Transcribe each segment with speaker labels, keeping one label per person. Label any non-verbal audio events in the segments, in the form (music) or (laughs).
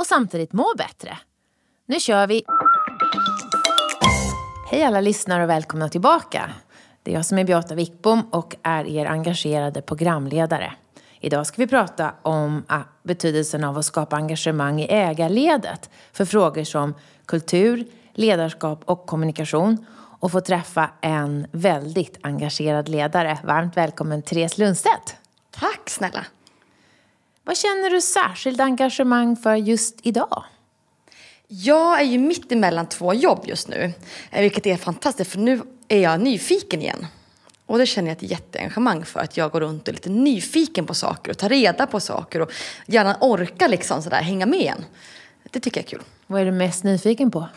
Speaker 1: och samtidigt må bättre. Nu kör vi! Hej alla lyssnare och välkomna tillbaka. Det är jag som är Beata Wickbom och är er engagerade programledare. Idag ska vi prata om ah, betydelsen av att skapa engagemang i ägarledet för frågor som kultur, ledarskap och kommunikation och få träffa en väldigt engagerad ledare. Varmt välkommen Therese Lundstedt.
Speaker 2: Tack snälla.
Speaker 1: Vad känner du särskilt engagemang för just idag?
Speaker 2: Jag är ju mitt emellan två jobb just nu, eh, vilket är fantastiskt för nu är jag nyfiken igen. Och det känner jag ett jätteengagemang för, att jag går runt och är lite nyfiken på saker och tar reda på saker och gärna orkar liksom sådär hänga med igen. Det tycker jag är kul.
Speaker 1: Vad är du mest nyfiken på?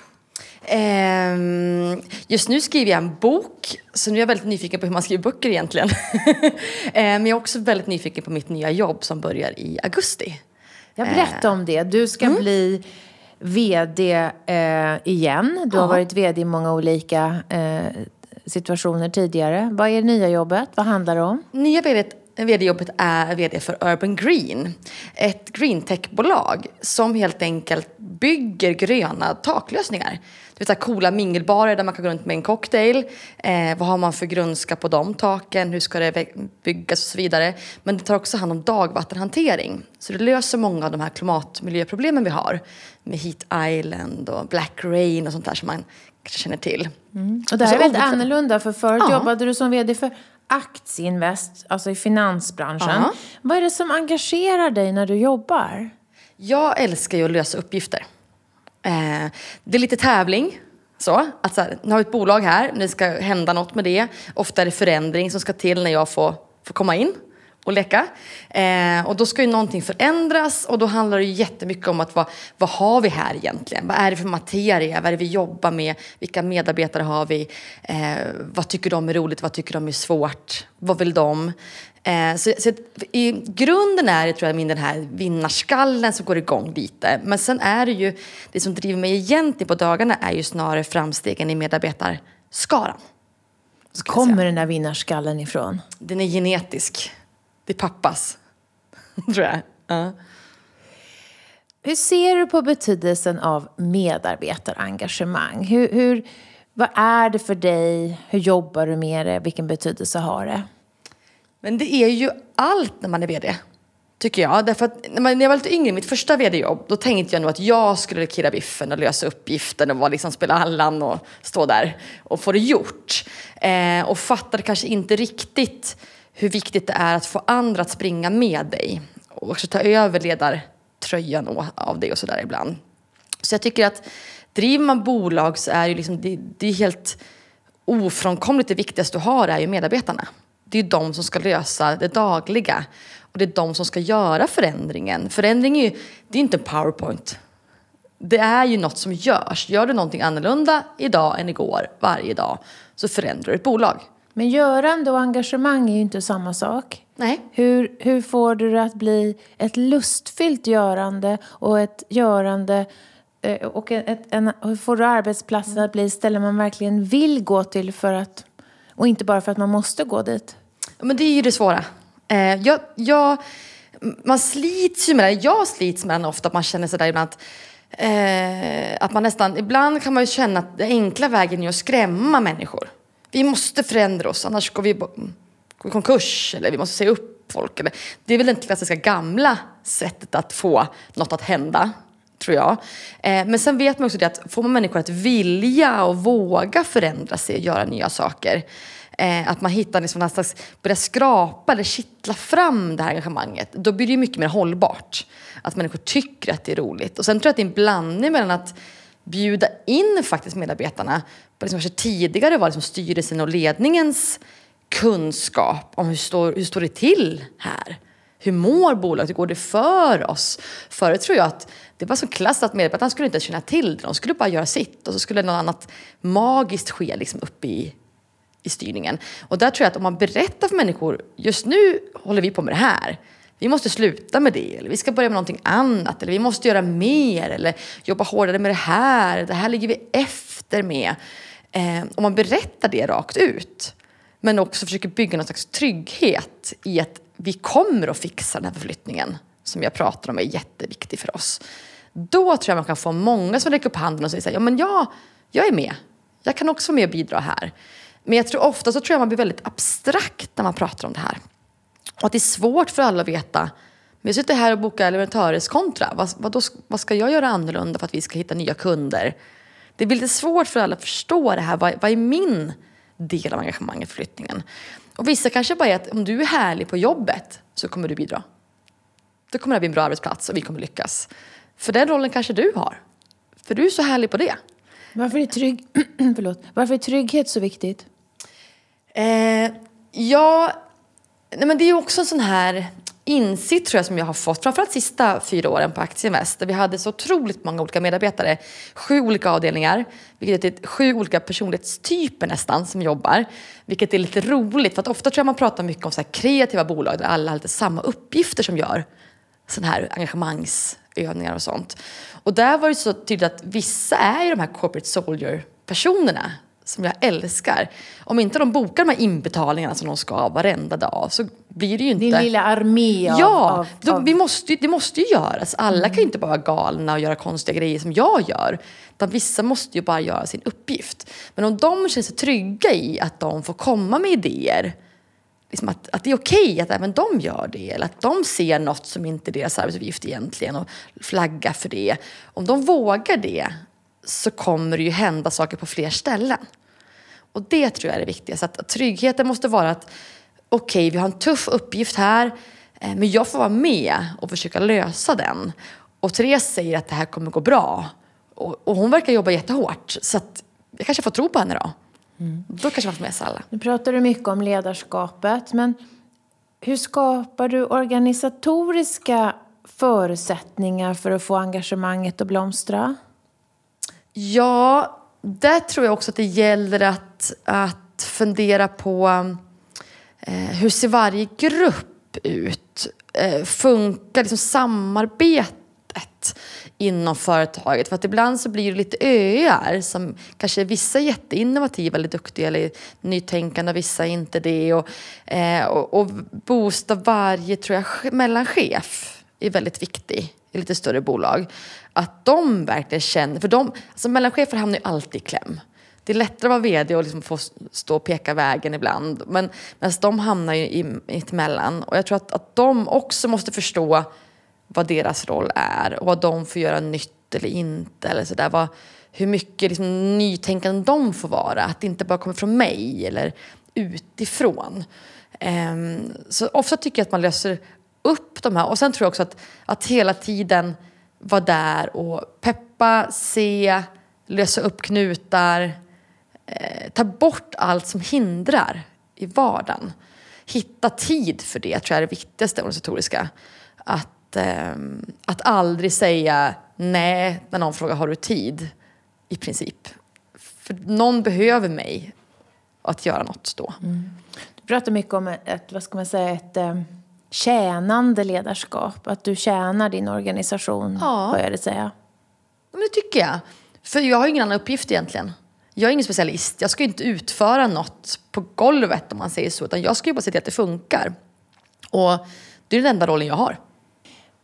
Speaker 2: Ehm, just nu skriver jag en bok, så nu är jag väldigt nyfiken på hur man skriver böcker egentligen. (laughs) Ehm, men jag är också väldigt nyfiken på mitt nya jobb som börjar i augusti.
Speaker 1: Jag berättade om det. Du ska mm. bli VD eh, igen. Du har varit VD i många olika eh, situationer tidigare. Vad är det nya jobbet? Vad handlar det om?
Speaker 2: Nya VD vd-jobbet är vd för Urban Green. Ett greentechbolag som helt enkelt bygger gröna taklösningar. Det vill säga coola mingelbarer där man kan gå runt med en cocktail. Eh, vad har man för grundskap på de taken? Hur ska det byggas och så vidare. Men det tar också hand om dagvattenhantering. Så det löser många av de här klimatmiljöproblemen vi har. Med Heat Island och Black Rain och sånt där som man kanske känner till.
Speaker 1: Mm. Och det här är väldigt annorlunda för förut ja. jobbade du som vd för Aktieinvest, alltså i finansbranschen. Uh -huh. Vad är det som engagerar dig när du jobbar?
Speaker 2: Jag älskar ju att lösa uppgifter. Eh, det är lite tävling. Så, att så här, nu har vi ett bolag här, nu ska hända något med det. Ofta är det förändring som ska till när jag får, får komma in och leka. Eh, och då ska ju någonting förändras och då handlar det ju jättemycket om att vad, vad har vi här egentligen? Vad är det för materia? Vad är det vi jobbar med? Vilka medarbetare har vi? Eh, vad tycker de är roligt? Vad tycker de är svårt? Vad vill de? Eh, så, så, I grunden är det tror jag min den här vinnarskallen som går igång lite. Men sen är det ju, det som driver mig egentligen på dagarna är ju snarare framstegen i medarbetarskaran.
Speaker 1: Kommer den där vinnarskallen ifrån?
Speaker 2: Den är genetisk. Det är pappas, (laughs) tror jag. Uh.
Speaker 1: Hur ser du på betydelsen av medarbetarengagemang? Hur, hur, vad är det för dig? Hur jobbar du med det? Vilken betydelse har det?
Speaker 2: Men det är ju allt när man är VD. Tycker jag. Därför att när jag var lite yngre, mitt första VD-jobb, då tänkte jag nog att jag skulle kirra biffen och lösa uppgiften och vara liksom spela Allan och stå där och få det gjort. Eh, och fattade kanske inte riktigt hur viktigt det är att få andra att springa med dig och också ta över ledartröjan av dig och sådär ibland. Så jag tycker att driver man bolag så är det, liksom, det, det är helt ofrånkomligt det viktigaste du har är ju medarbetarna. Det är de som ska lösa det dagliga och det är de som ska göra förändringen. Förändring är ju, det är inte en powerpoint. Det är ju något som görs. Gör du någonting annorlunda idag än igår, varje dag, så förändrar du ett bolag.
Speaker 1: Men görande och engagemang är ju inte samma sak.
Speaker 2: Nej.
Speaker 1: Hur, hur får du det att bli ett lustfyllt görande och ett görande eh, och ett, en, hur får du arbetsplatsen att bli ställen man verkligen vill gå till för att, och inte bara för att man måste gå dit?
Speaker 2: Men det är ju det svåra. Eh, jag, jag, man slits ju med det. Jag slits med det ofta. Att man känner sådär ibland att, eh, att man nästan, ibland kan man ju känna att den enkla vägen är att skrämma människor vi måste förändra oss annars går vi, går i konkurs eller vi måste säga upp folk. Eller, det är väl det klassiska gamla sättet att få något att hända, tror jag. Eh, men sen vet man också det att får man människor att vilja och våga förändra sig och göra nya saker eh, att man hittar liksom någon slags, börjar skrapa eller kittla fram det här engagemanget, då blir det ju mycket mer hållbart. Att människor tycker att det är roligt. Och sen tror jag att det är en blandning mellan att bjuda in faktiskt medarbetarna på liksom kanske tidigare var liksom styrelsen och ledningens kunskap om hur står, hur står det till här? Hur mår bolaget? Hur går det för oss? Förut tror jag att det var så klass att medarbetarna skulle inte känna till det. De skulle bara göra sitt och så skulle något annat magiskt ske liksom uppe i, i styrningen. Och där tror jag att om man berättar för människor, just nu håller vi på med det här. Vi måste sluta med det, eller vi ska börja med någonting annat, eller vi måste göra mer, eller jobba hårdare med det här, det här ligger vi efter med. Eh, om man berättar det rakt ut, men också försöker bygga någon slags trygghet i att vi kommer att fixa den här förflyttningen som jag pratar om är jätteviktig för oss. Då tror jag man kan få många som räcker upp handen och säger så här, ja men jag, jag är med. Jag kan också vara med och bidra här. Men jag tror ofta så tror jag man blir väldigt abstrakt när man pratar om det här. Och att det är svårt för alla att veta, men jag sitter här och bokar leverantörskontra, vad, vad, då, vad ska jag göra annorlunda för att vi ska hitta nya kunder? Det blir lite svårt för alla att förstå det här, vad, vad är min del av engagemanget för flyttningen? Och vissa kanske bara är att om du är härlig på jobbet så kommer du bidra. Då kommer det bli en bra arbetsplats och vi kommer lyckas. För den rollen kanske du har. För du är så härlig på det.
Speaker 1: Varför är, trygg... (clears throat) Varför är trygghet så viktigt?
Speaker 2: Eh, ja, nej men det är också en sån här insikt tror jag som jag har fått, framförallt sista fyra åren på Aktieinvest, där vi hade så otroligt många olika medarbetare. Sju olika avdelningar, vilket är typ sju olika personlighetstyper nästan som jobbar. Vilket är lite roligt, för att ofta tror jag man pratar mycket om så kreativa bolag där alla har lite samma uppgifter som gör sådana här engagemangsövningar och sånt. Och där var det så tydligt att vissa är ju de här corporate soldier-personerna som jag älskar. Om inte de bokar de här inbetalningarna som de ska varenda dag så blir det ju inte...
Speaker 1: Din lilla armé av...
Speaker 2: Ja,
Speaker 1: av,
Speaker 2: de,
Speaker 1: av...
Speaker 2: Vi måste, det måste ju göras. Alla mm. kan ju inte bara vara galna och göra konstiga grejer som jag gör. Utan vissa måste ju bara göra sin uppgift. Men om de känner sig trygga i att de får komma med idéer liksom att, att det är okej okay att även de gör det. Eller att de ser något som inte är deras arbetsuppgift egentligen och flaggar för det. Om de vågar det så kommer det ju hända saker på fler ställen. Och det tror jag är det viktigaste. Att, tryggheten måste vara att okej, okay, vi har en tuff uppgift här eh, men jag får vara med och försöka lösa den. Och Therese säger att det här kommer gå bra. Och, och hon verkar jobba jättehårt. Så att jag kanske får tro på henne då. Mm. Då kanske man får med sig alla.
Speaker 1: Nu pratar du mycket om ledarskapet. Men hur skapar du organisatoriska förutsättningar för att få engagemanget att blomstra?
Speaker 2: Ja, där tror jag också att det gäller att, att fundera på eh, hur ser varje grupp ut? Eh, funkar liksom samarbetet inom företaget? För att ibland så blir det lite öar som kanske vissa är jätteinnovativa eller duktiga eller nytänkande, och vissa är inte det. Och, eh, och, och boosta varje, tror jag, mellanchef är väldigt viktig i lite större bolag. Att de verkligen känner, för de, alltså mellanchefer hamnar ju alltid i kläm. Det är lättare att vara vd och liksom få stå och peka vägen ibland. Men medan de hamnar ju i, emellan. Och jag tror att, att de också måste förstå vad deras roll är och vad de får göra nytt eller inte. Eller så där. Vad, hur mycket liksom, nytänkande de får vara. Att det inte bara kommer från mig eller utifrån. Um, så ofta tycker jag att man löser upp de här. Och sen tror jag också att, att hela tiden vara där och peppa, se, lösa upp knutar. Eh, ta bort allt som hindrar i vardagen. Hitta tid för det tror jag är det viktigaste organisatoriska. Att, eh, att aldrig säga nej när någon frågar har du tid? I princip. För någon behöver mig att göra något då. Mm.
Speaker 1: Du pratar mycket om ett, vad ska man säga, ett eh tjänande ledarskap? Att du tjänar din organisation, ja. vad jag det säga?
Speaker 2: Men det tycker jag. För jag har ingen annan uppgift egentligen. Jag är ingen specialist. Jag ska inte utföra något på golvet om man säger så. Utan jag ska ju bara se till att det funkar. Och det är den enda rollen jag har.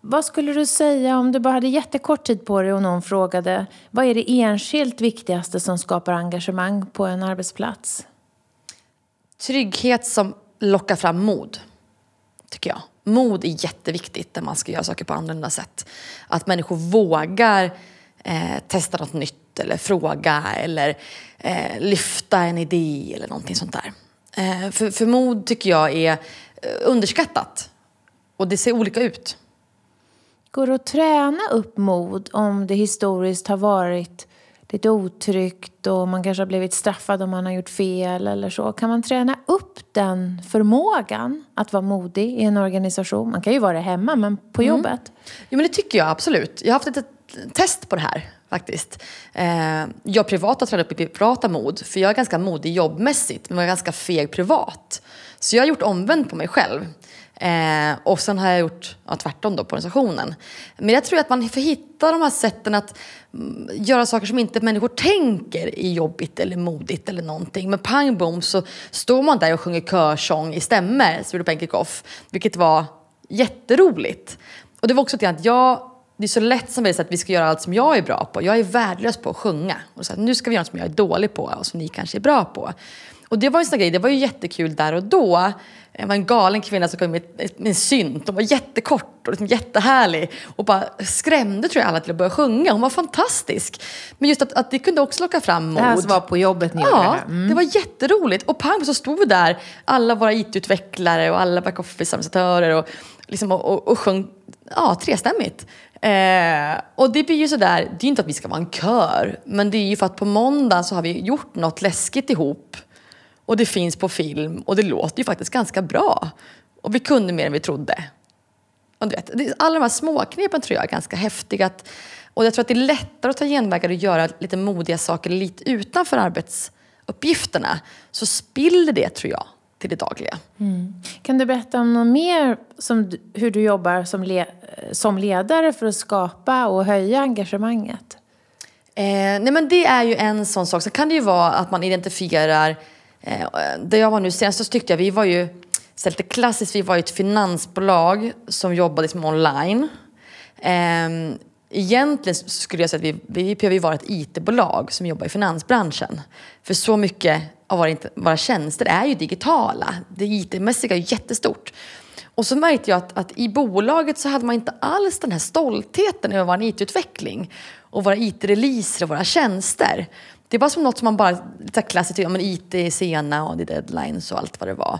Speaker 1: Vad skulle du säga om du bara hade jättekort tid på dig och någon frågade vad är det enskilt viktigaste som skapar engagemang på en arbetsplats?
Speaker 2: Trygghet som lockar fram mod tycker jag. Mod är jätteviktigt när man ska göra saker på annorlunda sätt. Att människor vågar eh, testa något nytt eller fråga eller eh, lyfta en idé eller någonting sånt där. Eh, för, för mod tycker jag är eh, underskattat och det ser olika ut.
Speaker 1: Går det att träna upp mod om det historiskt har varit lite otryggt och man kanske har blivit straffad om man har gjort fel eller så. Kan man träna upp den förmågan att vara modig i en organisation? Man kan ju vara det hemma, men på mm. jobbet?
Speaker 2: Jo, men det tycker jag absolut. Jag har haft ett test på det här faktiskt. Eh, jag privat har tränat upp i privata mod, för jag är ganska modig jobbmässigt, men jag är ganska feg privat. Så jag har gjort omvänt på mig själv. Eh, och sen har jag gjort ja, tvärtom då på organisationen. Men jag tror att man får hitta de här sätten att mm, göra saker som inte människor tänker är jobbigt eller modigt eller någonting. Men pang bom så står man där och sjunger körsång i stämmer, så Penkikoff, vilket var jätteroligt. Och det var också det att jag det är så lätt som att vi ska göra allt som jag är bra på. Jag är värdelös på att sjunga. Och så här, nu ska vi göra något som jag är dålig på och som ni kanske är bra på. Och det var en sån grej, det var ju jättekul där och då. Det var en galen kvinna som kom med, med en synt. Hon var jättekort och liksom jättehärlig. Och bara skrämde tror jag alla till att börja sjunga. Hon var fantastisk. Men just att, att det kunde också locka fram mod. Det
Speaker 1: här som var på jobbet ni
Speaker 2: Ja, det. Mm. det var jätteroligt. Och pang så stod vi där, alla våra IT-utvecklare och alla backoffice-administratörer och, liksom, och, och, och sjöng ja, trestämmigt. Eh, och det blir ju sådär, det är ju inte att vi ska vara en kör, men det är ju för att på måndag så har vi gjort något läskigt ihop och det finns på film och det låter ju faktiskt ganska bra. Och vi kunde mer än vi trodde. Och du vet, alla de här småknepen tror jag är ganska häftiga. och jag tror att det är lättare att ta genvägar och göra lite modiga saker lite utanför arbetsuppgifterna. Så spiller det, tror jag, till det dagliga.
Speaker 1: Mm. Kan du berätta om något mer, som, hur du jobbar som, le, som ledare för att skapa och höja engagemanget?
Speaker 2: Eh, nej men det är ju en sån sak. Så kan det ju vara att man identifierar Eh, där jag var nu senast så tyckte jag, vi var ju så lite klassiskt, vi var ju ett finansbolag som jobbade liksom online. Eh, egentligen skulle jag säga att vi, vi behöver vara ett IT-bolag som jobbar i finansbranschen. För så mycket av våra, våra tjänster är ju digitala. Det IT-mässiga är jättestort. Och så märkte jag att, att, i bolaget så hade man inte alls den här stoltheten över vår IT-utveckling och våra IT-releaser och våra tjänster. Det var som något som man bara, klassiskt, tycker, men IT är sena och det är deadlines och allt vad det var.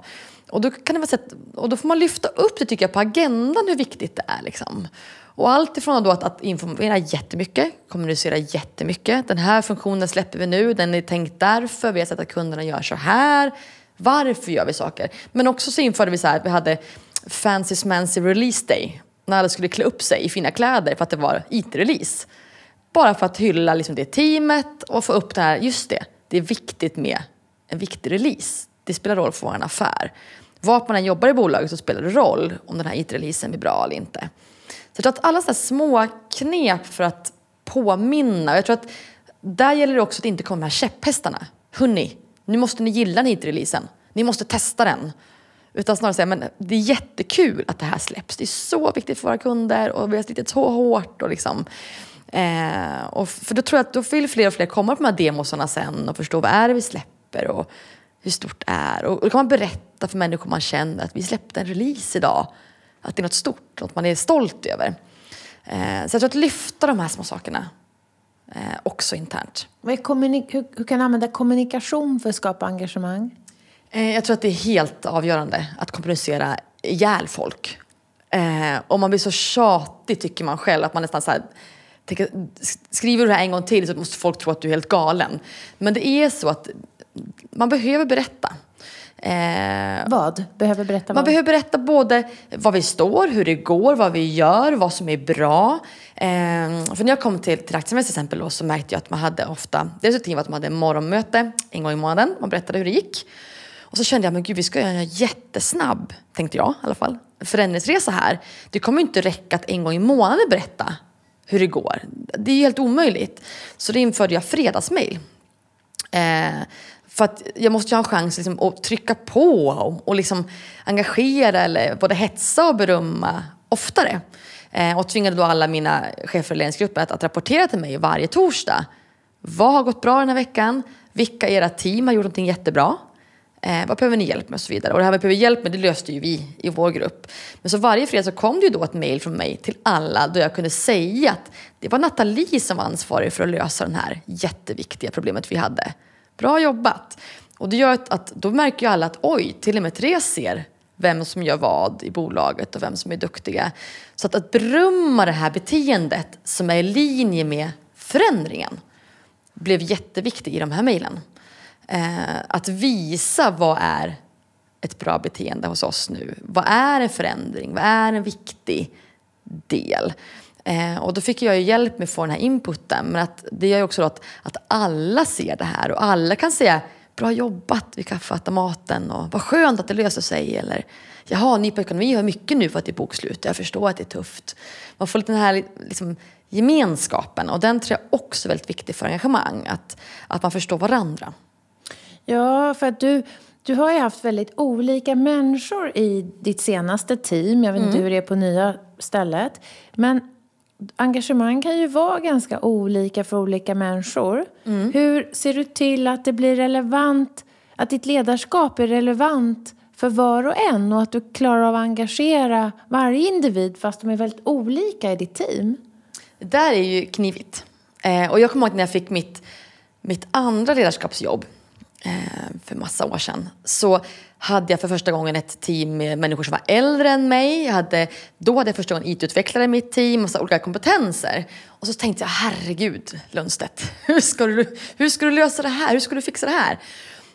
Speaker 2: Och då, kan det vara sätt, och då får man lyfta upp det tycker jag på agendan hur viktigt det är. Liksom. Och allt ifrån då att, att informera jättemycket, kommunicera jättemycket. Den här funktionen släpper vi nu, den är tänkt därför, vi har sett att kunderna gör så här. Varför gör vi saker? Men också så införde vi så här, vi hade Fancy Smancy Release Day. När alla skulle klä upp sig i fina kläder för att det var IT-release. Bara för att hylla liksom det teamet och få upp det här, just det, det är viktigt med en viktig release. Det spelar roll för vår affär. Vart man än jobbar i bolaget så spelar det roll om den här IT-releasen blir bra eller inte. Så jag tror att alla sådana små knep för att påminna, jag tror att där gäller det också att inte komma med käpphästarna. Hörni, nu måste ni gilla den IT-releasen. Ni måste testa den. Utan snarare säga, men det är jättekul att det här släpps. Det är så viktigt för våra kunder och vi har slitit så hårt. Och liksom, Eh, och för då tror jag att då vill fler och fler komma på de här demosarna sen och förstå vad är det vi släpper och hur stort det är. Och då kan man berätta för människor man känner att vi släppte en release idag. Att det är något stort, något man är stolt över. Eh, så jag tror att lyfta de här små sakerna eh, också internt.
Speaker 1: Hur, hur, kan du använda kommunikation för att skapa engagemang?
Speaker 2: Eh, jag tror att det är helt avgörande att kommunicera ihjäl folk. Eh, och man blir så tjatig tycker man själv att man nästan så här, tänker, skriver du det här en gång till så måste folk tro att du är helt galen. Men det är så att man behöver berätta.
Speaker 1: Eh, vad? Behöver berätta
Speaker 2: vad? Man behöver berätta både var vi står, hur det går, vad vi gör, vad som är bra. Eh, för när jag kom till, till Aktiemest till exempel så märkte jag att man hade ofta, dels ett team att de hade morgonmöte en gång i månaden. Man berättade hur det gick. Och så kände jag, men gud vi ska göra en jättesnabb, tänkte jag i alla fall, förändringsresa här. Det kommer inte räcka att en gång i månaden berätta hur det går. Det är helt omöjligt. Så då införde jag fredagsmail. Eh, för att jag måste ju ha en chans liksom, att trycka på och, och liksom engagera eller både hetsa och berömma oftare. Eh, och tvingade då alla mina chefer i ledningsgruppen att, att rapportera till mig varje torsdag. Vad har gått bra den här veckan? Vilka i era team har gjort någonting jättebra? Eh, vad behöver ni hjälp med och så vidare. Och det här med behöver hjälp med det löste ju vi i vår grupp. Men så varje fredag så kom det ju då ett mail från mig till alla då jag kunde säga att det var Nathalie som var ansvarig för att lösa det här jätteviktiga problemet vi hade. Bra jobbat! Och det gör att, att då märker ju alla att oj, till och med Therese ser vem som gör vad i bolaget och vem som är duktiga. Så att, att berömma det här beteendet som är i linje med förändringen blev jätteviktigt i de här mejlen. Eh, att visa vad är ett bra beteende hos oss nu. Vad är en förändring? Vad är en viktig del? Eh, och då fick jag ju hjälp med att få den här inputen. Men att det gör ju också att, att alla ser det här och alla kan säga bra jobbat vid kaffeautomaten och vad skönt att det löser sig. Eller jaha, ni på ekonomi har mycket nu för att det är bokslut. Jag förstår att det är tufft. Man får lite den här liksom, gemenskapen och den tror jag också är väldigt viktig för engagemang. Att, att man förstår varandra.
Speaker 1: Ja, för att du, du har ju haft väldigt olika människor i ditt senaste team. Jag vet inte mm. hur det är på nya stället. Men engagemang kan ju vara ganska olika för olika människor. Mm. Hur ser du till att det blir relevant, att ditt ledarskap är relevant för var och en och att du klarar av att engagera varje individ fast de är väldigt olika i ditt team?
Speaker 2: Det där är ju knivigt. Eh, och jag kommer ihåg när jag fick mitt, mitt andra ledarskapsjobb Eh, för massa år sedan. Så hade jag för första gången ett team med människor som var äldre än mig. Jag hade, då hade jag första gången IT-utvecklare i mitt team, massa olika kompetenser. Och så tänkte jag, herregud Lundstedt, (laughs) hur ska, du, hur ska du lösa det här? Hur ska du fixa det här?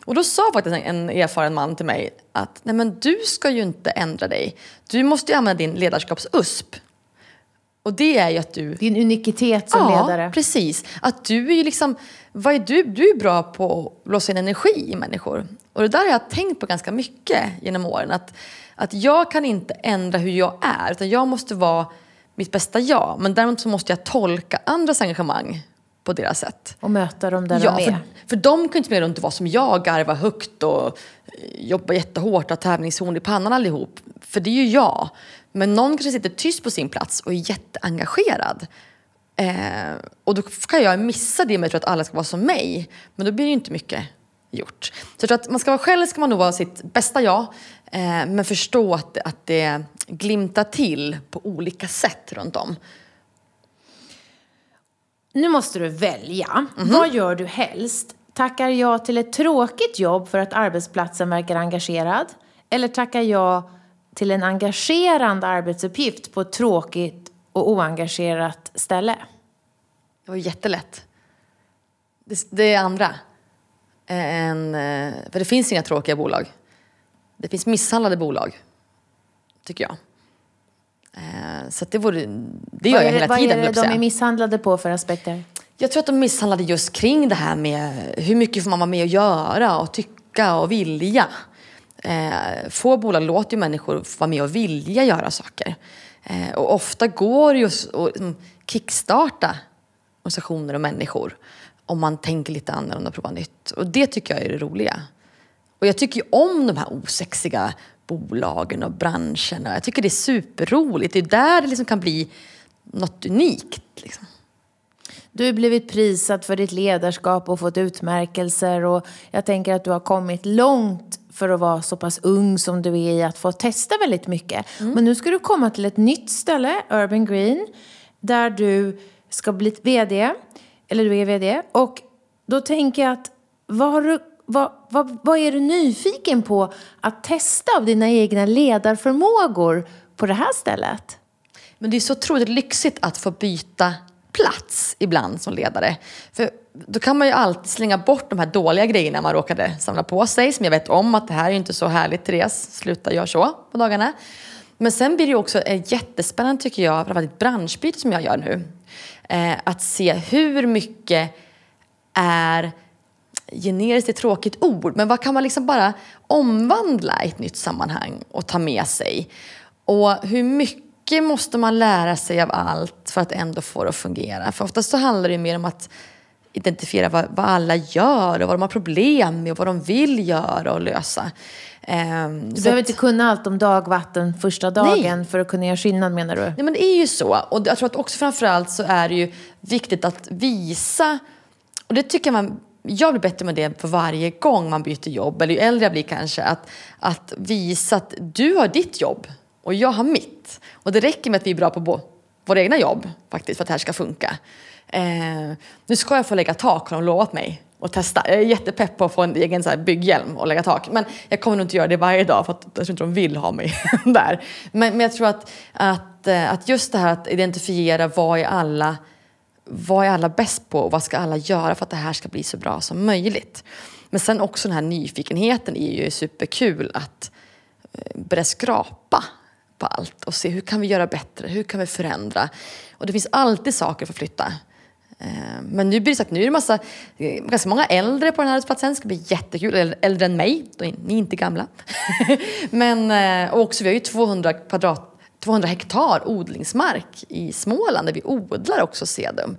Speaker 2: Och då sa faktiskt en erfaren man till mig att nej men du ska ju inte ändra dig. Du måste ju använda din ledarskaps-USP. Och det är ju att du...
Speaker 1: Din unikitet som
Speaker 2: ja,
Speaker 1: ledare.
Speaker 2: Ja, precis. Att du är ju liksom... Vad är du? Du är bra på att blåsa in energi i människor. Och det där har jag tänkt på ganska mycket genom åren. Att, att jag kan inte ändra hur jag är, utan jag måste vara mitt bästa jag. Men däremot så måste jag tolka andras engagemang på deras sätt.
Speaker 1: Och möta dem där
Speaker 2: ja,
Speaker 1: de är.
Speaker 2: För, för de kan inte springa runt och vara som jag, garva högt och eh, jobba jättehårt och ha tävlingshorn i pannan allihop. För det är ju jag. Men någon kanske sitter tyst på sin plats och är jätteengagerad. Eh, och då kan jag missa det med att alla ska vara som mig. Men då blir det ju inte mycket gjort. Så jag tror att man ska vara själv ska man nog vara sitt bästa jag. Eh, men förstå att, att det glimtar till på olika sätt runt om.
Speaker 1: Nu måste du välja. Mm -hmm. Vad gör du helst? Tackar jag till ett tråkigt jobb för att arbetsplatsen verkar engagerad? Eller tackar jag till en engagerande arbetsuppgift på ett tråkigt och oengagerat ställe?
Speaker 2: Det var jättelätt. Det, det är andra. En, eh, för det finns inga tråkiga bolag. Det finns misshandlade bolag, tycker jag. Eh, så det, vore, det gör jag hela
Speaker 1: vad
Speaker 2: tiden.
Speaker 1: Vad är det de är misshandlade på för aspekter?
Speaker 2: Jag tror att de misshandlade just kring det här med hur mycket får man vara med och göra och tycka och vilja. Eh, få bolag låter ju människor vara med och vilja göra saker. Eh, och ofta går det ju att liksom, kickstarta organisationer och människor om man tänker lite annorlunda och provar nytt. Och det tycker jag är det roliga. Och jag tycker ju om de här osexiga bolagen och branscherna. Jag tycker det är superroligt. Det är där det liksom kan bli något unikt. Liksom.
Speaker 1: Du har blivit prisad för ditt ledarskap och fått utmärkelser och jag tänker att du har kommit långt för att vara så pass ung som du är i att få testa väldigt mycket. Mm. Men nu ska du komma till ett nytt ställe, Urban Green, där du ska bli VD, eller du är VD. Och då tänker jag att vad, har du, vad, vad, vad är du nyfiken på att testa av dina egna ledarförmågor på det här stället?
Speaker 2: Men det är så otroligt lyxigt att få byta plats ibland som ledare. För då kan man ju alltid slänga bort de här dåliga grejerna man råkade samla på sig. Som jag vet om att det här är inte så härligt Therese, sluta gör så på dagarna. Men sen blir det också eh, jättespännande tycker jag, framförallt ett branschbyte som jag gör nu. Eh, att se hur mycket är generiskt ett tråkigt ord, men vad kan man liksom bara omvandla i ett nytt sammanhang och ta med sig? Och hur mycket måste man lära sig av allt för att ändå få det att fungera? För oftast så handlar det mer om att identifiera vad, vad, alla gör och vad de har problem med och vad de vill göra och lösa.
Speaker 1: Um, du behöver att, inte kunna allt om dagvatten första dagen nej. för att kunna göra skillnad menar du?
Speaker 2: Nej men det är ju så. Och jag tror att också framförallt så är det ju viktigt att visa, och det tycker jag man jag blir bättre med det för varje gång man byter jobb, eller ju äldre jag blir kanske, att, att visa att du har ditt jobb och jag har mitt. Och det räcker med att vi är bra på våra egna jobb faktiskt för att det här ska funka. Eh, nu ska jag få lägga tak har de lovat mig och testa. Jag är jättepepp på att få en egen så här bygghjälm och lägga tak. Men jag kommer nog inte göra det varje dag för att jag tror inte de vill ha mig (laughs) där. Men, men jag tror att, att, eh, att just det här att identifiera vad är alla vad är alla bäst på och vad ska alla göra för att det här ska bli så bra som möjligt. Men sen också den här nyfikenheten är ju superkul att eh, börja skrapa på allt och se hur kan vi göra bättre, hur kan vi förändra. Och det finns alltid saker för att flytta. Eh, men nu blir det så att nu är det massa, eh, ganska många äldre på den här arbetsplatsen. Det ska bli jättekul. Äldre än mig, ni är inte gamla. (laughs) Men och också, vi har ju 200 kvadrat 200 hektar odlingsmark i Småland där vi odlar också sedum.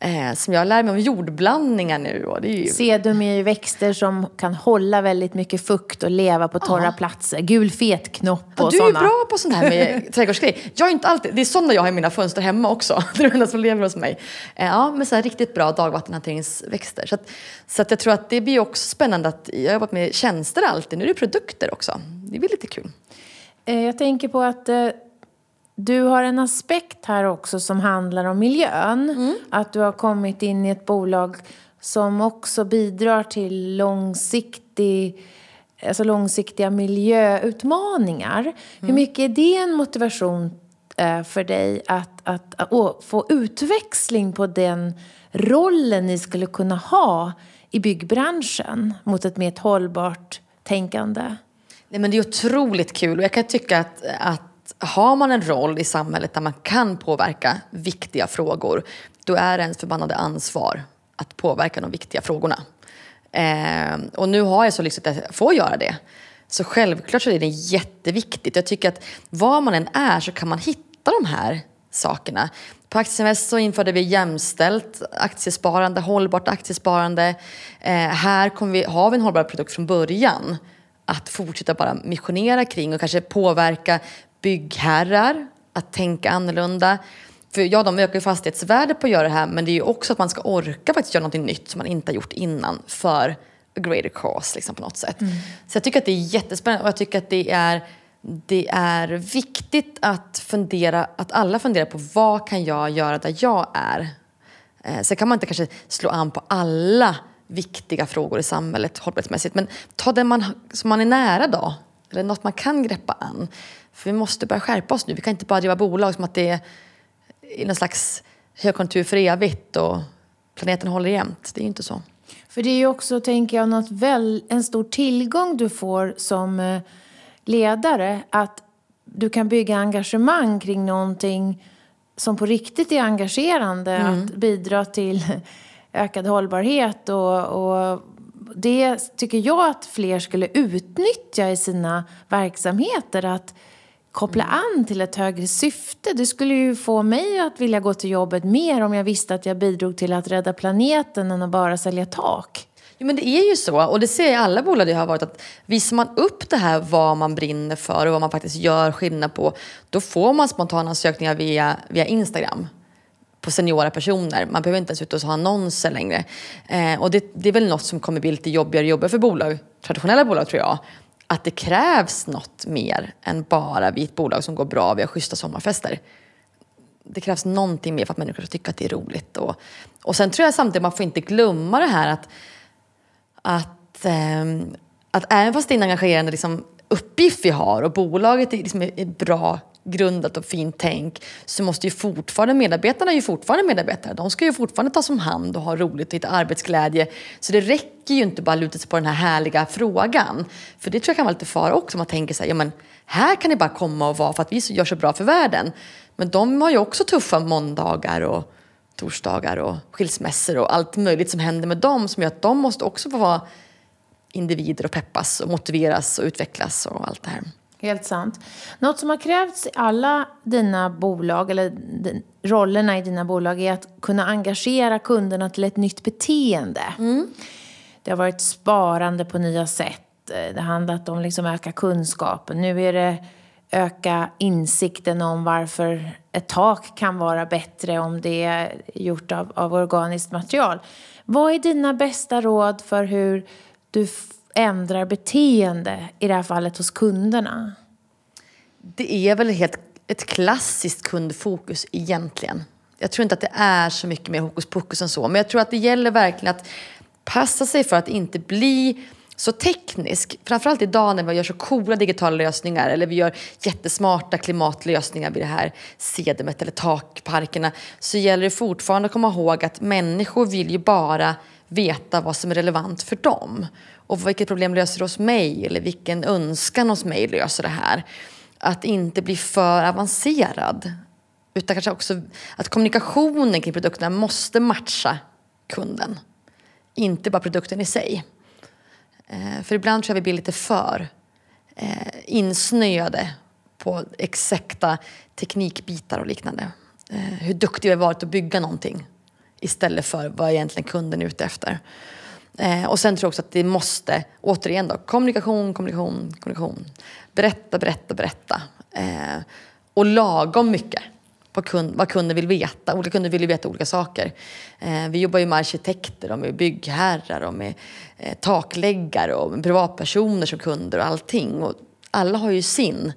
Speaker 2: Eh, som jag lär mig om jordblandningar nu. Och det är ju...
Speaker 1: Sedum är ju växter som kan hålla väldigt mycket fukt och leva på torra ja. platser. Gul fetknopp och
Speaker 2: ja,
Speaker 1: Du
Speaker 2: är bra på sånt här med (laughs) trädgårdsgrejer. Jag är inte alltid, det är sådana jag har i mina fönster hemma också. (laughs) Det är det som lever hos mig. Eh, ja, med så här riktigt bra dagvattenhanteringsväxter. Så, att, så att jag tror att det blir också spännande att jag har jobbat med tjänster alltid. Nu är det produkter också. Det blir lite kul.
Speaker 1: Eh, jag tänker på att du har en aspekt här också som handlar om miljön. Mm. Att du har kommit in i ett bolag som också bidrar till långsiktig, alltså långsiktiga miljöutmaningar. Mm. Hur mycket är det en motivation eh, för dig att, att, att få utväxling på den rollen ni skulle kunna ha i byggbranschen mot ett mer hållbart tänkande?
Speaker 2: Nej, men det är otroligt kul och jag kan tycka att, att har man en roll i samhället där man kan påverka viktiga frågor, då är det ens förbannade ansvar att påverka de viktiga frågorna. Eh, och nu har jag så lyxigt att jag får göra det. Så självklart så är det jätteviktigt. Jag tycker att var man än är så kan man hitta de här sakerna. På Aktieinvest så införde vi jämställt aktiesparande, hållbart aktiesparande. Eh, här kommer vi, har vi en hållbar produkt från början att fortsätta bara missionera kring och kanske påverka byggherrar att tänka annorlunda. För ja, de ökar ju fastighetsvärdet på att göra det här men det är ju också att man ska orka faktiskt göra något nytt som man inte har gjort innan för a greater cause liksom, på något sätt. Mm. Så jag tycker att det är jättespännande och jag tycker att det är, det är viktigt att fundera, att alla funderar på vad kan jag göra där jag är? Eh, sen kan man inte kanske slå an på alla viktiga frågor i samhället hållbarhetsmässigt men ta den man, som man är nära då. Eller något man kan greppa an. För vi måste börja skärpa oss nu. Vi kan inte bara driva bolag som att det är i någon slags högkonjunktur för evigt och planeten håller jämnt. Det är ju inte så.
Speaker 1: För det är ju också, tänker jag, något väl, en stor tillgång du får som eh, ledare. Att du kan bygga engagemang kring någonting som på riktigt är engagerande. Mm. Att bidra till ökad hållbarhet och, och det tycker jag att fler skulle utnyttja i sina verksamheter. Att koppla mm. an till ett högre syfte. Det skulle ju få mig att vilja gå till jobbet mer om jag visste att jag bidrog till att rädda planeten än att bara sälja tak.
Speaker 2: Jo, men det är ju så, och det ser jag i alla bolag jag har varit, att visar man upp det här vad man brinner för och vad man faktiskt gör skillnad på, då får man spontana ansökningar via, via Instagram på seniora personer. Man behöver inte ens ut och ha annonser längre. Eh, och det, det, är väl något som kommer bli lite jobbigare och jobbigare för bolag, traditionella bolag tror jag att det krävs något mer än bara vi ett bolag som går bra, vi har schyssta sommarfester. Det krävs någonting mer för att människor ska tycka att det är roligt. Och, och sen tror jag samtidigt att man får inte glömma det här att, att, eh, att även fast det är en engagerande liksom, uppgift vi har och bolaget är, liksom, bra grundat och fint tänk så måste ju fortfarande medarbetarna ju fortfarande medarbetare. De ska ju fortfarande tas om hand och ha roligt och hitta arbetsglädje. Så det räcker ju inte bara att luta sig på den här härliga frågan. För det tror jag kan vara lite fara också. Man tänker så här, ja men här kan ni bara komma och vara för att vi gör så bra för världen. Men de har ju också tuffa måndagar och torsdagar och skilsmässor och allt möjligt som händer med dem som gör att de måste också få vara individer och peppas och motiveras och utvecklas och allt det här.
Speaker 1: Helt sant. Något som har krävts i alla dina bolag, eller rollerna i dina bolag, är att kunna engagera kunderna till ett nytt beteende. Mm. Det har varit sparande på nya sätt. Det har handlat om liksom öka kunskapen. Nu är det öka insikten om varför ett tak kan vara bättre om det är gjort av, av organiskt material. Vad är dina bästa råd för hur du ändrar beteende, i det här fallet hos kunderna?
Speaker 2: Det är väl helt ett klassiskt kundfokus egentligen. Jag tror inte att det är så mycket mer hokus pokus än så. Men jag tror att det gäller verkligen att passa sig för att inte bli så teknisk. Framförallt idag när vi gör så coola digitala lösningar eller vi gör jättesmarta klimatlösningar vid det här sedemet eller takparkerna så gäller det fortfarande att komma ihåg att människor vill ju bara veta vad som är relevant för dem. Och vilket problem löser det hos mig eller vilken önskan hos mig löser det här. Att inte bli för avancerad. Utan kanske också att kommunikationen kring produkterna måste matcha kunden. Inte bara produkten i sig. Eh, för ibland tror jag vi blir lite för eh, insnöade på exakta teknikbitar och liknande. Eh, hur duktiga vi har varit att bygga någonting istället för vad egentligen kunden är ute efter. Eh, och sen tror jag också att det måste, återigen då, kommunikation, kommunikation, kommunikation. Berätta, berätta, berätta. Eh, och lagom mycket vad, kund, vad kunden vill veta. Olika kunder vill ju veta olika saker. Eh, vi jobbar ju med arkitekter och med byggherrar och med eh, takläggare och med privatpersoner som kunder och allting. Och alla har ju sin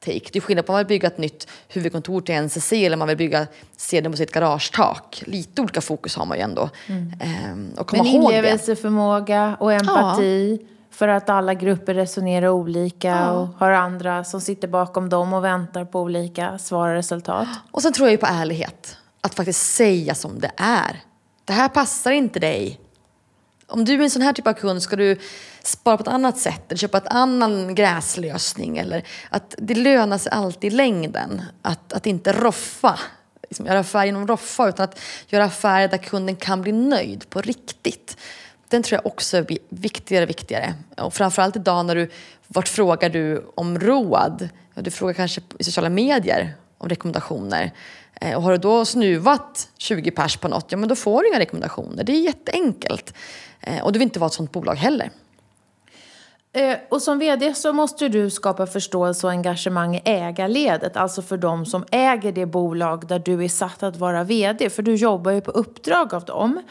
Speaker 2: take. Det är skillnad på om man vill bygga ett nytt huvudkontor till NCC eller om man vill bygga sedeln på sitt garagetak. Lite olika fokus har man ju ändå. Mm. Ehm, och komma
Speaker 1: Men inlevelseförmåga och empati. Ja. För att alla grupper resonerar olika ja. och har andra som sitter bakom dem och väntar på olika svar och resultat.
Speaker 2: Och sen tror jag ju på ärlighet. Att faktiskt säga som det är. Det här passar inte dig. Om du är en sån här typ av kund ska du spara på ett annat sätt eller köpa en annan gräslösning. Eller att det lönar sig alltid i längden att, att inte roffa. Liksom göra affär genom roffa utan att göra affärer där kunden kan bli nöjd på riktigt. Den tror jag också blir viktigare och viktigare. Och framförallt idag när du, vart frågar du om råd? Du frågar kanske i sociala medier om rekommendationer. Eh, och har du då snuvat 20 pers på något, ja men då får du inga rekommendationer. Det är jätteenkelt. Eh, och du vill inte vara ett sånt bolag heller.
Speaker 1: Eh, och som vd så måste du skapa förståelse och engagemang i ägarledet, alltså för de som äger det bolag där du är satt att vara vd, för du jobbar ju på uppdrag av dem.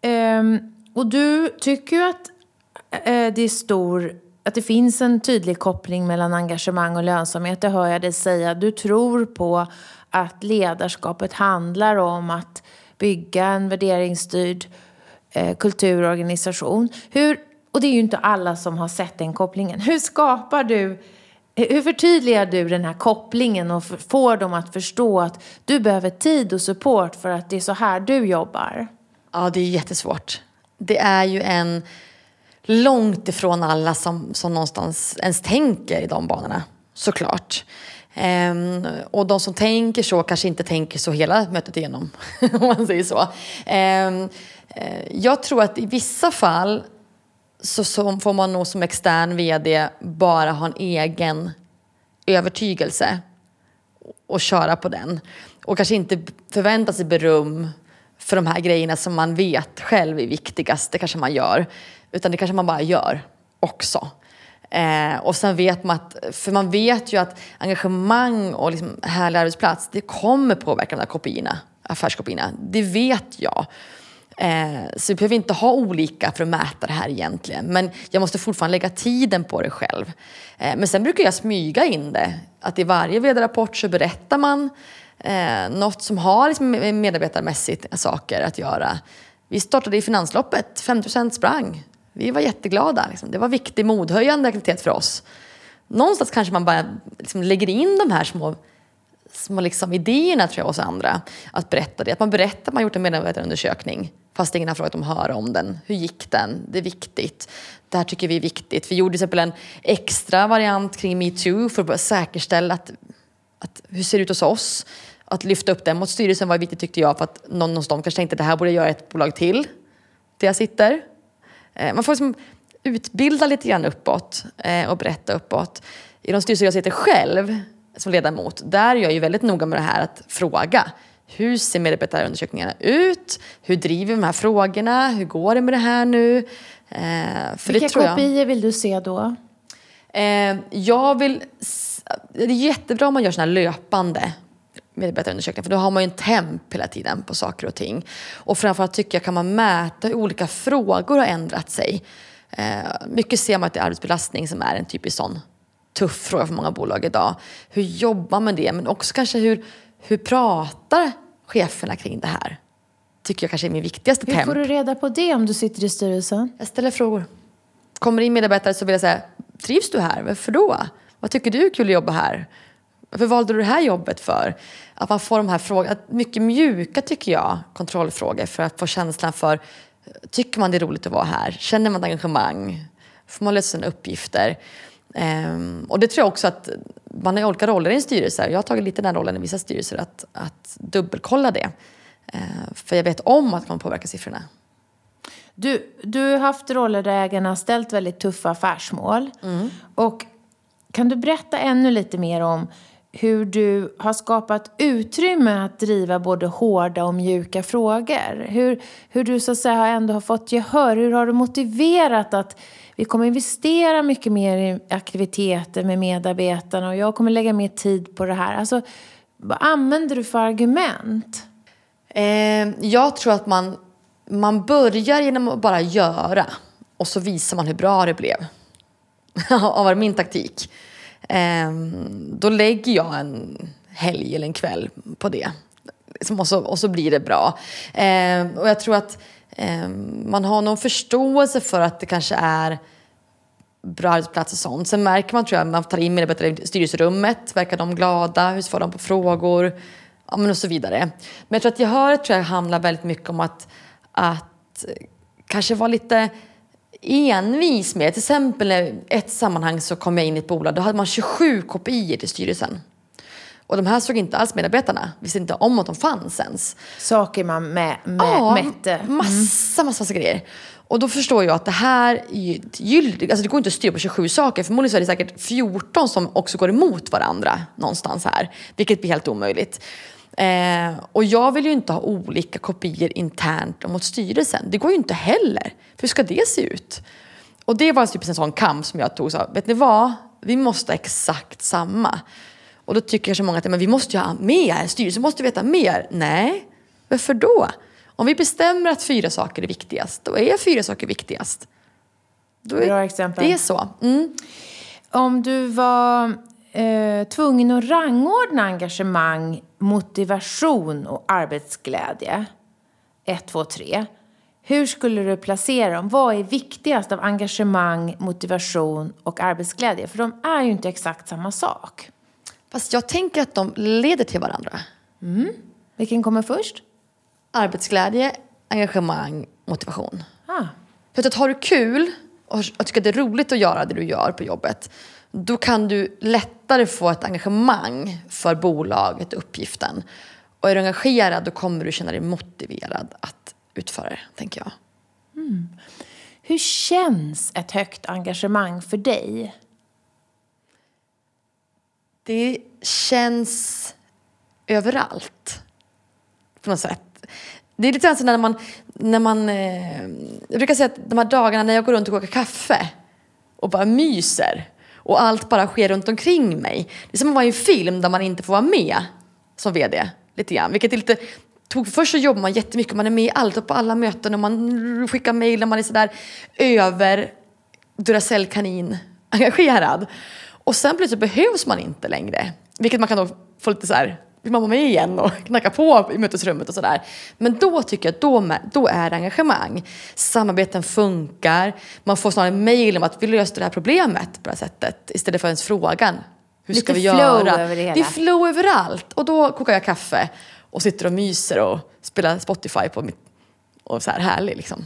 Speaker 1: Ehm, och du tycker ju att eh, det är stor, att det finns en tydlig koppling mellan engagemang och lönsamhet, det hör jag dig säga. Du tror på att ledarskapet handlar om att bygga en värderingsstyrd eh, kulturorganisation. Hur, och det är ju inte alla som har sett den kopplingen. Hur skapar du hur förtydligar du den här kopplingen och får dem att förstå att du behöver tid och support för att det är så här du jobbar?
Speaker 2: Ja, det är jättesvårt. Det är ju en långt ifrån alla som, som någonstans ens tänker i de banorna, såklart. Um, och de som tänker så kanske inte tänker så hela mötet igenom, (laughs) om man säger så. Um, Eh, jag tror att i vissa fall så, så, får man nog som extern vd bara ha en egen övertygelse och köra på den. Och kanske inte förvänta sig beröm för de här grejerna som man vet själv är viktigast. Det kanske man gör. Utan det kanske man bara gör också. Eh, och sen vet man att, för man vet ju att engagemang och liksom härlig arbetsplats, det kommer påverka de där kopiorna, affärskopiorna. Det vet jag. Eh, så vi behöver inte ha olika för att mäta det här egentligen. Men jag måste fortfarande lägga tiden på det själv. Eh, men sen brukar jag smyga in det. Att i varje vd-rapport så berättar man eh, något som har liksom medarbetarmässigt saker att göra. Vi startade i finansloppet, 50% sprang. Vi var jätteglada. Liksom. Det var viktig modhöjande aktivitet för oss. Någonstans kanske man bara liksom lägger in de här små, små liksom idéerna tror jag hos andra. Att berätta det. Att man berättar att man gjort en medarbetarundersökning fast ingen har frågat om höra om den. Hur gick den? Det är viktigt. Det här tycker vi är viktigt. Vi gjorde till exempel en extra variant kring metoo för att säkerställa att, att hur ser det ut hos oss? Att lyfta upp den mot styrelsen var viktigt tyckte jag för att någon hos dem kanske tänkte att det här borde jag göra ett bolag till. Där jag sitter. Eh, man får liksom utbilda lite grann uppåt eh, och berätta uppåt. I de styrelser jag sitter själv som ledamot, där är jag ju väldigt noga med det här att fråga. Hur ser medarbetarundersökningarna ut? Hur driver vi de här frågorna? Hur går det med det här nu?
Speaker 1: Eh, för Vilka kopior vill du se då?
Speaker 2: jag vill... Det är jättebra om man gör såna här löpande medarbetarundersökningar för då har man ju en temp hela tiden på saker och ting. Och framförallt tycker jag kan man mäta hur olika frågor har ändrat sig. Eh, mycket ser man att det är arbetsbelastning som är en typisk sån tuff fråga för många bolag idag. Hur jobbar man med det? Men också kanske hur, hur pratar cheferna kring det här? Tycker jag kanske är min viktigaste
Speaker 1: Hur
Speaker 2: temp.
Speaker 1: får du reda på det om du sitter i styrelsen?
Speaker 2: Jag ställer frågor. kommer in medarbetare så vill jag säga, trivs du här? Varför då? Vad tycker du är kul att jobba här? Varför valde du det här jobbet för? Att man får de här frågorna, mycket mjuka tycker jag, kontrollfrågor för att få känslan för, tycker man det är roligt att vara här? Känner man ett engagemang? Får man lösa sina uppgifter? Um, och det tror jag också att man har olika roller i en styrelse. Jag har tagit lite den rollen i vissa styrelser att, att dubbelkolla det. Uh, för jag vet om att man påverkar siffrorna.
Speaker 1: Du, du har haft roller där ägarna har ställt väldigt tuffa affärsmål. Mm. Och kan du berätta ännu lite mer om hur du har skapat utrymme att driva både hårda och mjuka frågor? Hur, hur du så att säga ändå har fått gehör? Hur har du motiverat att vi kommer investera mycket mer i aktiviteter med medarbetarna och jag kommer lägga mer tid på det här? Alltså, vad använder du för argument?
Speaker 2: Eh, jag tror att man, man börjar genom att bara göra och så visar man hur bra det blev. (laughs) har varit min taktik. Eh, då lägger jag en helg eller en kväll på det. Liksom, och så, och så blir det bra. Eh, och jag tror att eh, man har någon förståelse för att det kanske är bra arbetsplats och sånt. Sen märker man tror jag, man tar in medarbetare i styrelserummet, verkar de glada, hur svarar de på frågor? Ja, men och så vidare. Men jag tror att gehöret tror jag handlar väldigt mycket om att, att kanske vara lite envis med. Till exempel i ett sammanhang så kom jag in i ett bolag, då hade man 27 kopior till styrelsen. Och de här såg inte alls medarbetarna, visste inte om att de fanns ens.
Speaker 1: Saker man mä, mä, ja, mätte?
Speaker 2: Mm. massa, massa, massa grejer. Och då förstår jag att det här alltså det går inte att styra på 27 saker. Förmodligen så är det säkert 14 som också går emot varandra någonstans här. Vilket blir helt omöjligt. Eh, och jag vill ju inte ha olika kopior internt och mot styrelsen. Det går ju inte heller. Hur ska det se ut? Och det var typ en sån kamp som jag tog. Så, vet ni vad? Vi måste ha exakt samma. Och då tycker så många att men vi måste ju ha mer. Styrelsen måste veta mer. Nej, varför då? Om vi bestämmer att fyra saker är viktigast, då är fyra saker viktigast.
Speaker 1: Då är, Bra exempel.
Speaker 2: Det är så. Mm.
Speaker 1: Om du var eh, tvungen att rangordna engagemang, motivation och arbetsglädje, ett, två, tre. Hur skulle du placera dem? Vad är viktigast av engagemang, motivation och arbetsglädje? För de är ju inte exakt samma sak.
Speaker 2: Fast jag tänker att de leder till varandra.
Speaker 1: Mm. Vilken kommer först?
Speaker 2: Arbetsglädje, engagemang, motivation.
Speaker 1: Ah.
Speaker 2: För att har du kul och tycker att det är roligt att göra det du gör på jobbet då kan du lättare få ett engagemang för bolaget och uppgiften. Och är du engagerad då kommer du känna dig motiverad att utföra det, tänker jag.
Speaker 1: Mm. Hur känns ett högt engagemang för dig?
Speaker 2: Det känns överallt. På något sätt. Det är lite grann när man, när man eh, jag brukar säga att de här dagarna när jag går runt och kokar kaffe och bara myser och allt bara sker runt omkring mig. Det är som att vara i en film där man inte får vara med som vd. Lite grann. Vilket är lite tog, först så jobbar man jättemycket, man är med i allt och på alla möten och man skickar mejl och man är sådär över Duracell-kanin (laughs) engagerad. Och sen plötsligt behövs man inte längre. Vilket man kan då få lite så här, vill man vara med igen och (laughs) knacka på i mötesrummet och sådär. Men då tycker jag att då, då är det engagemang. Samarbeten funkar, man får snarare mejl om att vi löste det här problemet på det här sättet istället för ens frågan. Hur
Speaker 1: Lite
Speaker 2: ska vi
Speaker 1: flow
Speaker 2: göra?
Speaker 1: över det hela.
Speaker 2: Det är flow överallt. Och då kokar jag kaffe och sitter och myser och spelar Spotify på mitt... Och så här härlig liksom.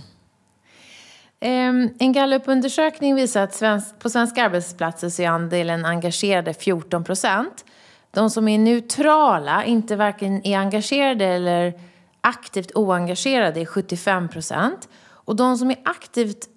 Speaker 1: Um, en gallupundersökning visar att svensk, på svenska arbetsplatser så är andelen engagerade 14 procent. De som är neutrala, inte varken är engagerade eller aktivt oengagerade, är 75 procent. Och de som är aktivt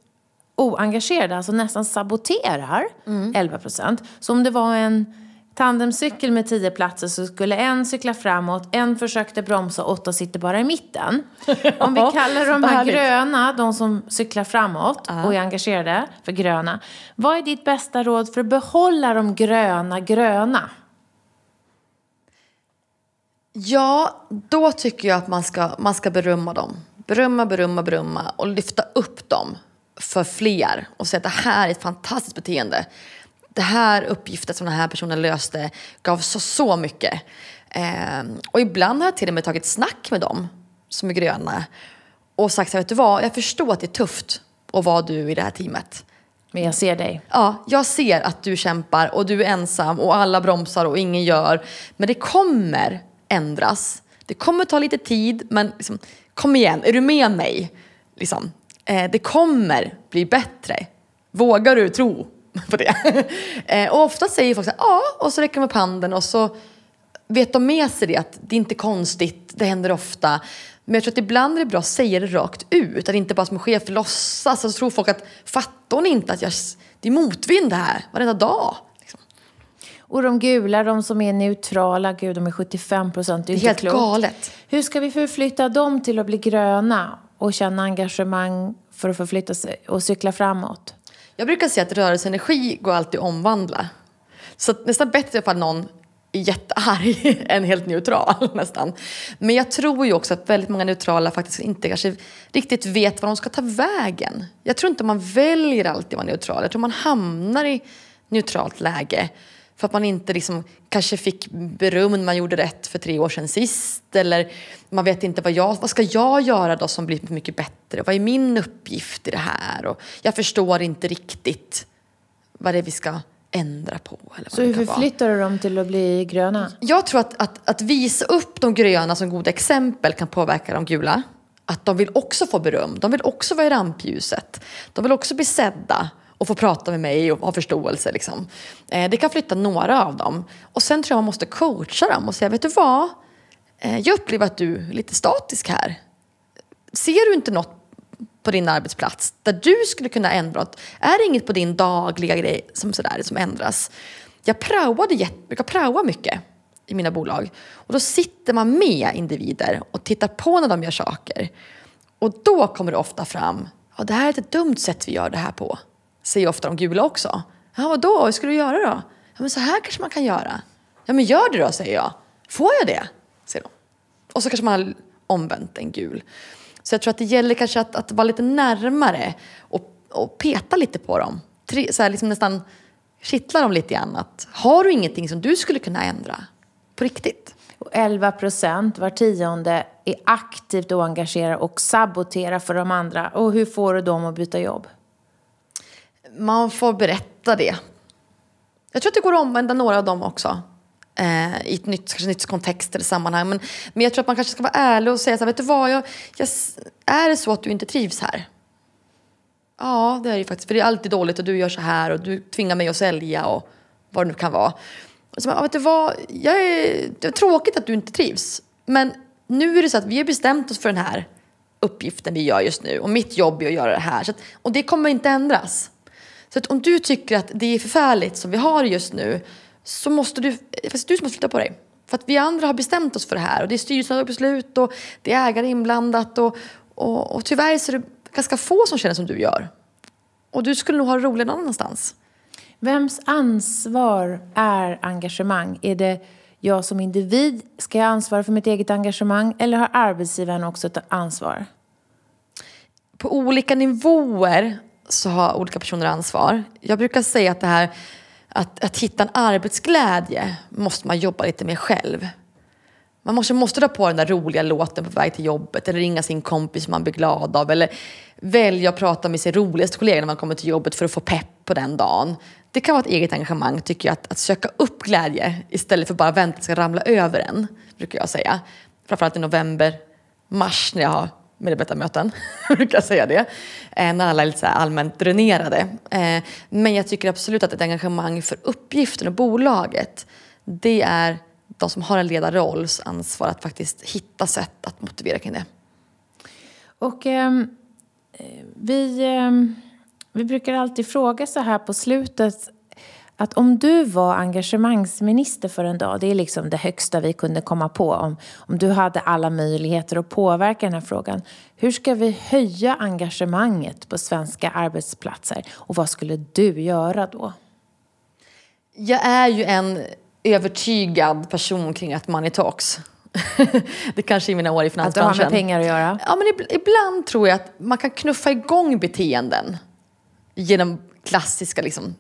Speaker 1: oengagerade, alltså nästan saboterar, mm. 11 procent. Så om det var en tandemcykel med tio platser så skulle en cykla framåt, en försökte bromsa åtta sitter bara i mitten. (laughs) Om vi kallar de här gröna, de som cyklar framåt och är engagerade, för gröna. Vad är ditt bästa råd för att behålla de gröna gröna?
Speaker 2: Ja, då tycker jag att man ska, man ska berömma dem. Berömma, berömma, berömma och lyfta upp dem för fler och säga att det här är ett fantastiskt beteende. Det här uppgiften som den här personen löste gav så, så mycket. Eh, och ibland har jag till och med tagit snack med dem som är gröna och sagt så här, vet du vad, jag förstår att det är tufft att vara du i det här teamet.
Speaker 1: Men jag ser dig.
Speaker 2: Ja, jag ser att du kämpar och du är ensam och alla bromsar och ingen gör. Men det kommer ändras. Det kommer ta lite tid, men liksom, kom igen, är du med mig? Liksom. Eh, det kommer bli bättre. Vågar du tro på det? (laughs) eh, och ofta säger folk så här, ja, och så räcker de upp handen och så vet de med sig det att det är inte konstigt, det händer ofta. Men jag tror att ibland är det bra att säga det rakt ut, att inte bara som chef låtsas. Så tror folk att, fattar hon inte att jag, det är motvind det här varenda dag?
Speaker 1: Och de gula, de som är neutrala, gud de är 75 procent. Det är,
Speaker 2: det är helt
Speaker 1: klokt.
Speaker 2: galet.
Speaker 1: Hur ska vi förflytta dem till att bli gröna och känna engagemang för att förflytta sig och cykla framåt?
Speaker 2: Jag brukar säga att rörelseenergi går alltid att omvandla. Så nästan bättre för någon jättearg (laughs) än helt neutral (laughs) nästan. Men jag tror ju också att väldigt många neutrala faktiskt inte kanske riktigt vet vad de ska ta vägen. Jag tror inte man väljer alltid att vara neutral. Jag tror man hamnar i neutralt läge för att man inte liksom kanske fick beröm när man gjorde rätt för tre år sedan sist. Eller man vet inte vad jag, vad ska jag göra då som blir mycket bättre? Vad är min uppgift i det här? Och jag förstår inte riktigt vad det är vi ska ändra på. Eller vad
Speaker 1: Så hur förflyttar du dem till att bli gröna?
Speaker 2: Jag tror att, att, att visa upp de gröna som goda exempel kan påverka de gula. Att de vill också få beröm, de vill också vara i rampljuset. De vill också bli sedda och få prata med mig och ha förståelse. Liksom. Eh, det kan flytta några av dem. Och sen tror jag man måste coacha dem och säga, vet du vad? Eh, jag upplever att du är lite statisk här. Ser du inte något på din arbetsplats där du skulle kunna ändra något? Är det inget på din dagliga grej som, sådär, som ändras? Jag praoade jag mycket i mina bolag och då sitter man med individer och tittar på när de gör saker. Och då kommer det ofta fram, ja, det här är ett dumt sätt vi gör det här på. Säger ofta de gula också. Ja, vadå? Hur ska du göra då? Ja, men så här kanske man kan göra. Ja, men gör det då, säger jag. Får jag det? Säger de. Och så kanske man har omvänt en gul. Så jag tror att det gäller kanske att, att vara lite närmare och, och peta lite på dem. Så här, liksom nästan kittla dem lite grann. Att, har du ingenting som du skulle kunna ändra? På riktigt.
Speaker 1: Och 11 procent, var tionde, är aktivt oengagerad och saboterar för de andra. Och hur får du dem att byta jobb?
Speaker 2: Man får berätta det. Jag tror att det går att omvända några av dem också eh, i ett nytt, kanske nytt kontext eller sammanhang. Men, men jag tror att man kanske ska vara ärlig och säga så här, vet du vad, jag, jag, är det så att du inte trivs här? Ja, det är det faktiskt. För det är alltid dåligt och du gör så här och du tvingar mig att sälja och vad det nu kan vara. Så, ja, vet du vad, jag är, det är tråkigt att du inte trivs. Men nu är det så att vi har bestämt oss för den här uppgiften vi gör just nu och mitt jobb är att göra det här. Så att, och det kommer inte ändras. Så att om du tycker att det är förfärligt som vi har just nu så måste du, fast du som måste flytta på dig. För att vi andra har bestämt oss för det här och det är styrelsen beslut och det är ägare inblandat och, och, och tyvärr så är det ganska få som känner som du gör. Och du skulle nog ha roligt någon annanstans.
Speaker 1: Vems ansvar är engagemang? Är det jag som individ ska jag ansvara för mitt eget engagemang eller har arbetsgivaren också ett ansvar?
Speaker 2: På olika nivåer så har olika personer ansvar. Jag brukar säga att det här att, att hitta en arbetsglädje måste man jobba lite med själv. Man måste, måste dra på den där roliga låten på väg till jobbet eller ringa sin kompis som man blir glad av eller välja att prata med sin roligaste kollega när man kommer till jobbet för att få pepp på den dagen. Det kan vara ett eget engagemang tycker jag, att, att söka upp glädje istället för bara vänta att det ska ramla över en, brukar jag säga. Framförallt i november, mars när jag har medarbetarmöten, (laughs) brukar jag säga det. Eh, när alla är lite så allmänt dränerade. Eh, men jag tycker absolut att ett engagemang för uppgiften och bolaget, det är de som har en ledarrolls ansvar att faktiskt hitta sätt att motivera kring det.
Speaker 1: Och ehm, eh, vi, eh, vi brukar alltid fråga så här på slutet att om du var engagemangsminister för en dag, det är liksom det högsta vi kunde komma på, om, om du hade alla möjligheter att påverka den här frågan. Hur ska vi höja engagemanget på svenska arbetsplatser och vad skulle du göra då?
Speaker 2: Jag är ju en övertygad person kring att money talks. (laughs) det kanske är mina år i finansbranschen.
Speaker 1: Att det har med pengar att göra?
Speaker 2: Ja, men ibland tror jag att man kan knuffa igång beteenden genom klassiska liksom,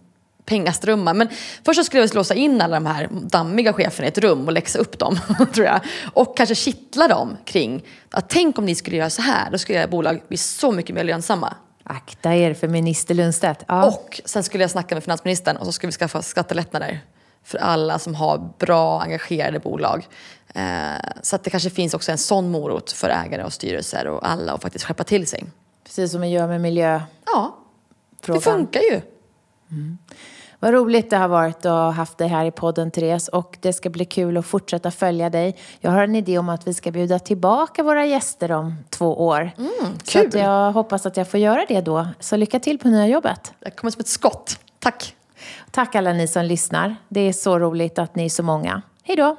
Speaker 2: pengaströmmar. Men först så skulle jag låsa in alla de här dammiga cheferna i ett rum och läxa upp dem, (laughs) tror jag. Och kanske kittla dem kring att tänk om ni skulle göra så här, då skulle era bolag bli så mycket mer lönsamma.
Speaker 1: Akta er för minister Lundstedt. Ja.
Speaker 2: Och sen skulle jag snacka med finansministern och så skulle vi skaffa skattelättnader för alla som har bra engagerade bolag. Eh, så att det kanske finns också en sån morot för ägare och styrelser och alla att faktiskt skärpa till sig.
Speaker 1: Precis som vi gör med miljöfrågan.
Speaker 2: Ja, det funkar ju.
Speaker 1: Vad roligt det har varit att ha haft dig här i podden Therese och det ska bli kul att fortsätta följa dig. Jag har en idé om att vi ska bjuda tillbaka våra gäster om två år.
Speaker 2: Mm,
Speaker 1: Så
Speaker 2: kul.
Speaker 1: att jag hoppas att jag får göra det då. Så lycka till på nya jobbet.
Speaker 2: Jag kommer som ett skott. Tack.
Speaker 1: Tack alla ni som lyssnar. Det är så roligt att ni är så många. Hej då!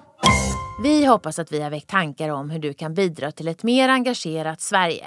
Speaker 1: Vi hoppas att vi har väckt tankar om hur du kan bidra till ett mer engagerat Sverige.